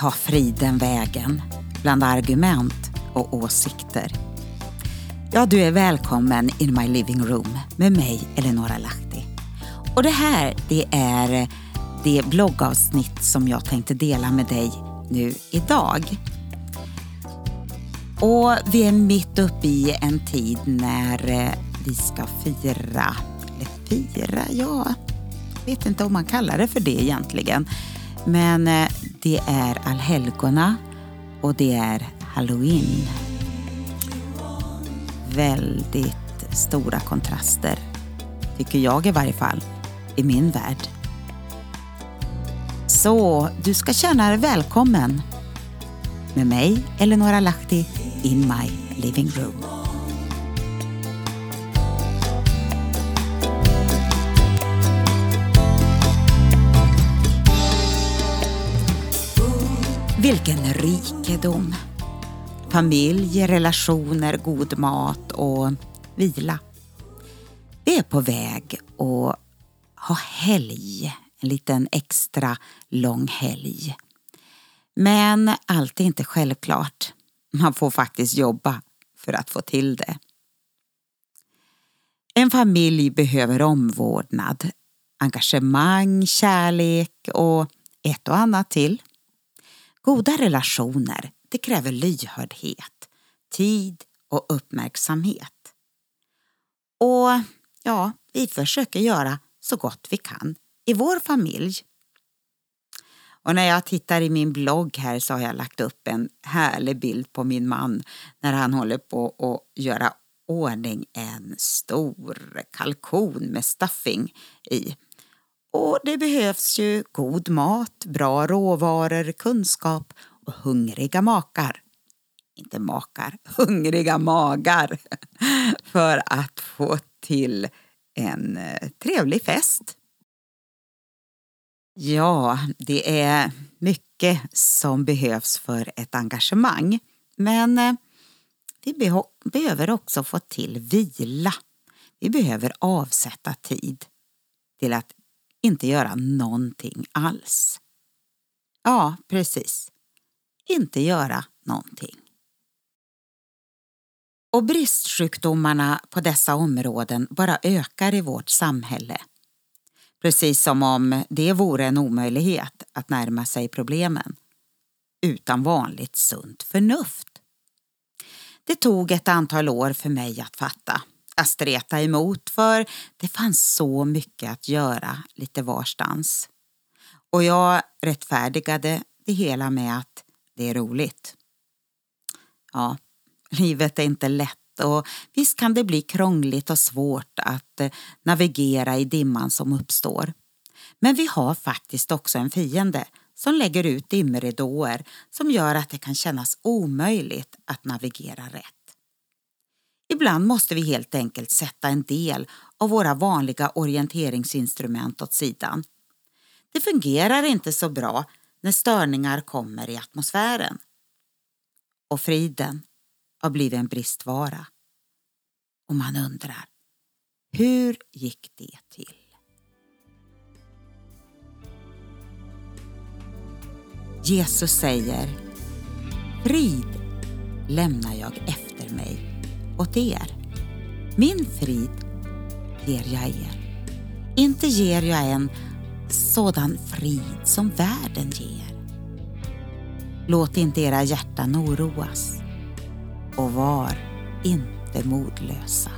Ta tar friden vägen bland argument och åsikter? Ja, du är välkommen in my living room med mig, Eleonora Lahti. Och det här, det är det bloggavsnitt som jag tänkte dela med dig nu idag. Och vi är mitt uppe i en tid när eh, vi ska fira, eller fira, ja, jag vet inte om man kallar det för det egentligen. Men eh, det är allhelgona och det är halloween. Väldigt stora kontraster, tycker jag i varje fall, i min värld. Så du ska känna dig välkommen med mig, Eleonora Lahti, in my living room. Vilken rikedom! Familj, relationer, god mat och vila. Vi är på väg att ha helg, en liten extra lång helg. Men allt är inte självklart. Man får faktiskt jobba för att få till det. En familj behöver omvårdnad, engagemang, kärlek och ett och annat till. Goda relationer, det kräver lyhördhet, tid och uppmärksamhet. Och ja, vi försöker göra så gott vi kan i vår familj. Och när jag tittar i min blogg här så har jag lagt upp en härlig bild på min man när han håller på att göra ordning en stor kalkon med stuffing i. Och det behövs ju god mat, bra råvaror, kunskap och hungriga makar. Inte makar, hungriga magar för att få till en eh, trevlig fest. Ja, det är mycket som behövs för ett engagemang. Men eh, vi behöver också få till vila. Vi behöver avsätta tid till att inte göra någonting alls. Ja, precis. Inte göra någonting. Och bristsjukdomarna på dessa områden bara ökar i vårt samhälle. Precis som om det vore en omöjlighet att närma sig problemen utan vanligt sunt förnuft. Det tog ett antal år för mig att fatta att streta emot för det fanns så mycket att göra lite varstans. Och jag rättfärdigade det hela med att det är roligt. Ja, livet är inte lätt och visst kan det bli krångligt och svårt att eh, navigera i dimman som uppstår. Men vi har faktiskt också en fiende som lägger ut dimridåer som gör att det kan kännas omöjligt att navigera rätt. Ibland måste vi helt enkelt sätta en del av våra vanliga orienteringsinstrument åt sidan. Det fungerar inte så bra när störningar kommer i atmosfären. Och friden har blivit en bristvara. Och man undrar, hur gick det till? Jesus säger, frid lämnar jag efter mig åt er. Min frid ger jag er. Inte ger jag en sådan frid som världen ger. Låt inte era hjärtan oroas och var inte modlösa.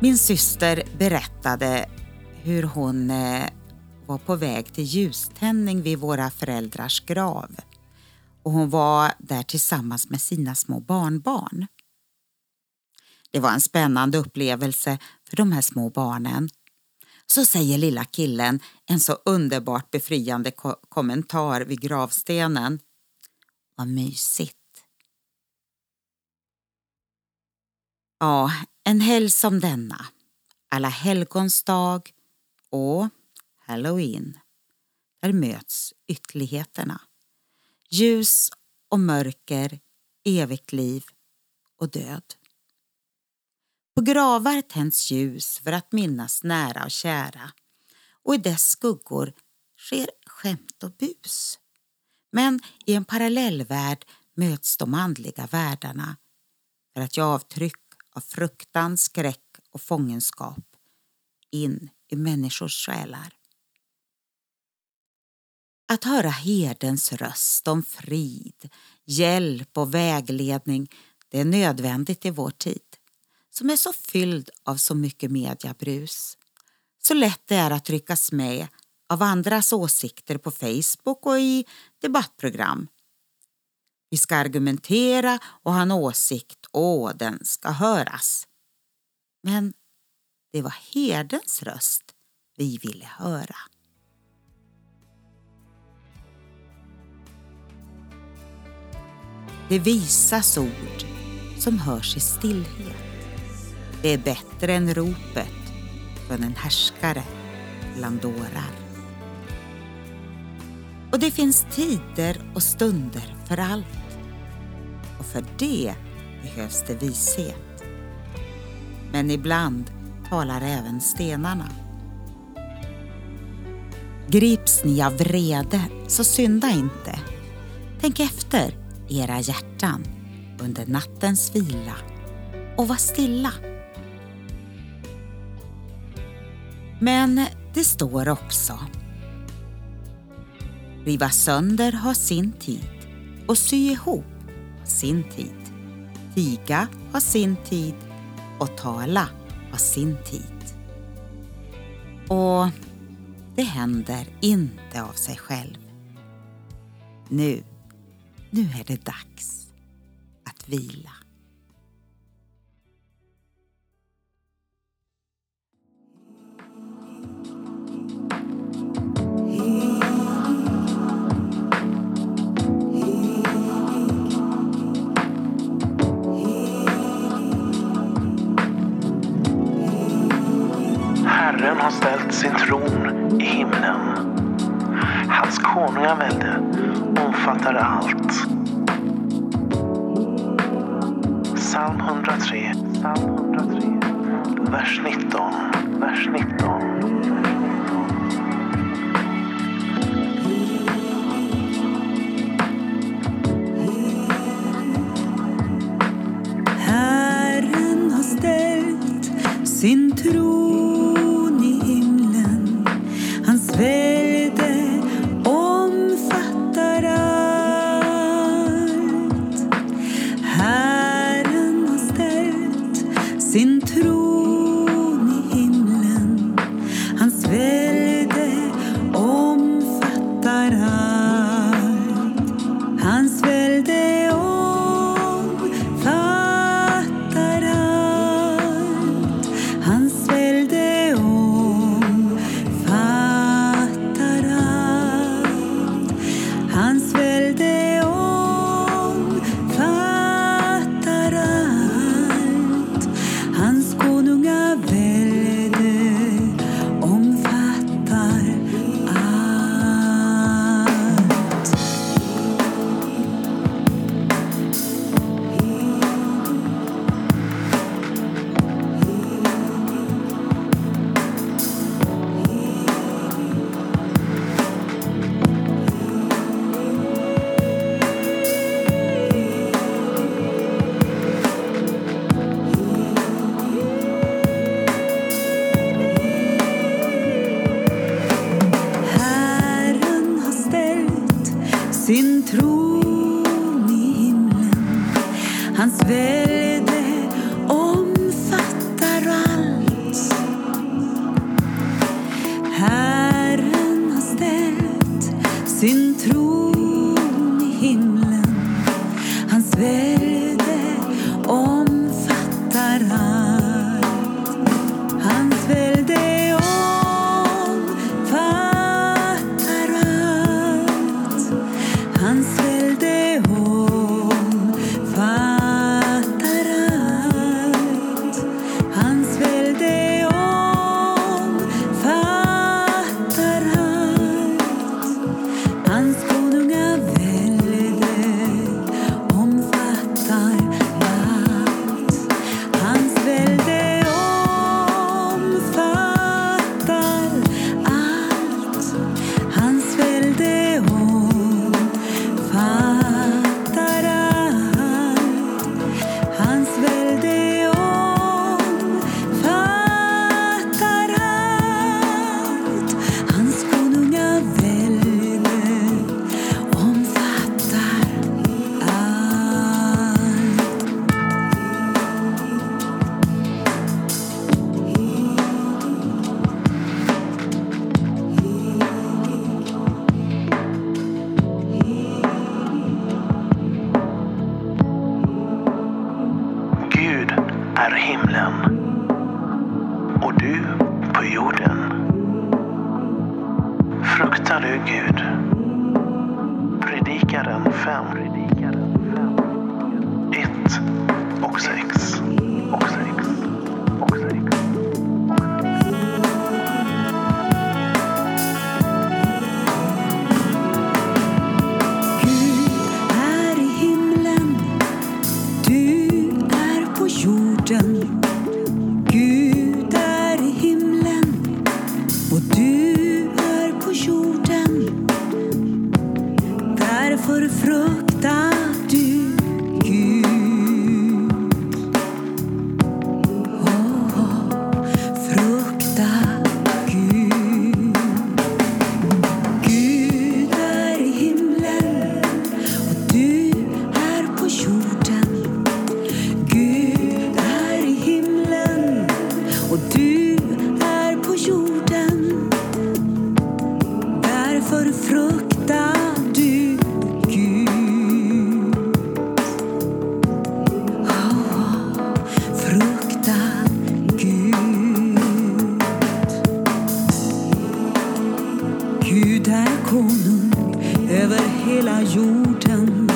Min syster berättade hur hon eh, var på väg till ljuständning vid våra föräldrars grav och hon var där tillsammans med sina små barnbarn. Det var en spännande upplevelse för de här små barnen. Så säger lilla killen en så underbart befriande ko kommentar vid gravstenen. Vad mysigt. Ja, en helg som denna, alla helgons dag och halloween, där möts ytterligheterna ljus och mörker, evigt liv och död. På gravar tänds ljus för att minnas nära och kära och i dess skuggor sker skämt och bus. Men i en parallellvärld möts de andliga världarna för att ge avtryck av fruktan, skräck och fångenskap in i människors själar. Att höra herdens röst om frid, hjälp och vägledning det är nödvändigt i vår tid som är så fylld av så mycket mediabrus. Så lätt det är att ryckas med av andras åsikter på Facebook och i debattprogram. Vi ska argumentera och ha en åsikt och den ska höras. Men det var herdens röst vi ville höra. Det visas ord som hörs i stillhet. Det är bättre än ropet från en härskare bland dårar. Och det finns tider och stunder för allt. Och för det behövs det vishet. Men ibland talar även stenarna. Grips ni av vrede, så synda inte. Tänk efter era hjärtan under nattens vila och var stilla. Men det står också Riva sönder har sin tid och sy ihop har sin tid. Tiga har sin tid och tala har sin tid. Och det händer inte av sig själv. Nu, nu är det dags att vila. Herren har ställt sin tron i himlen. Hans konungavälde omfattar allt. Psalm 103, Psalm 103, vers 19, vers 19. Herren har ställt sin tro Hans välde omfattar allt. Herren har ställt sin tro konung över hela jorden.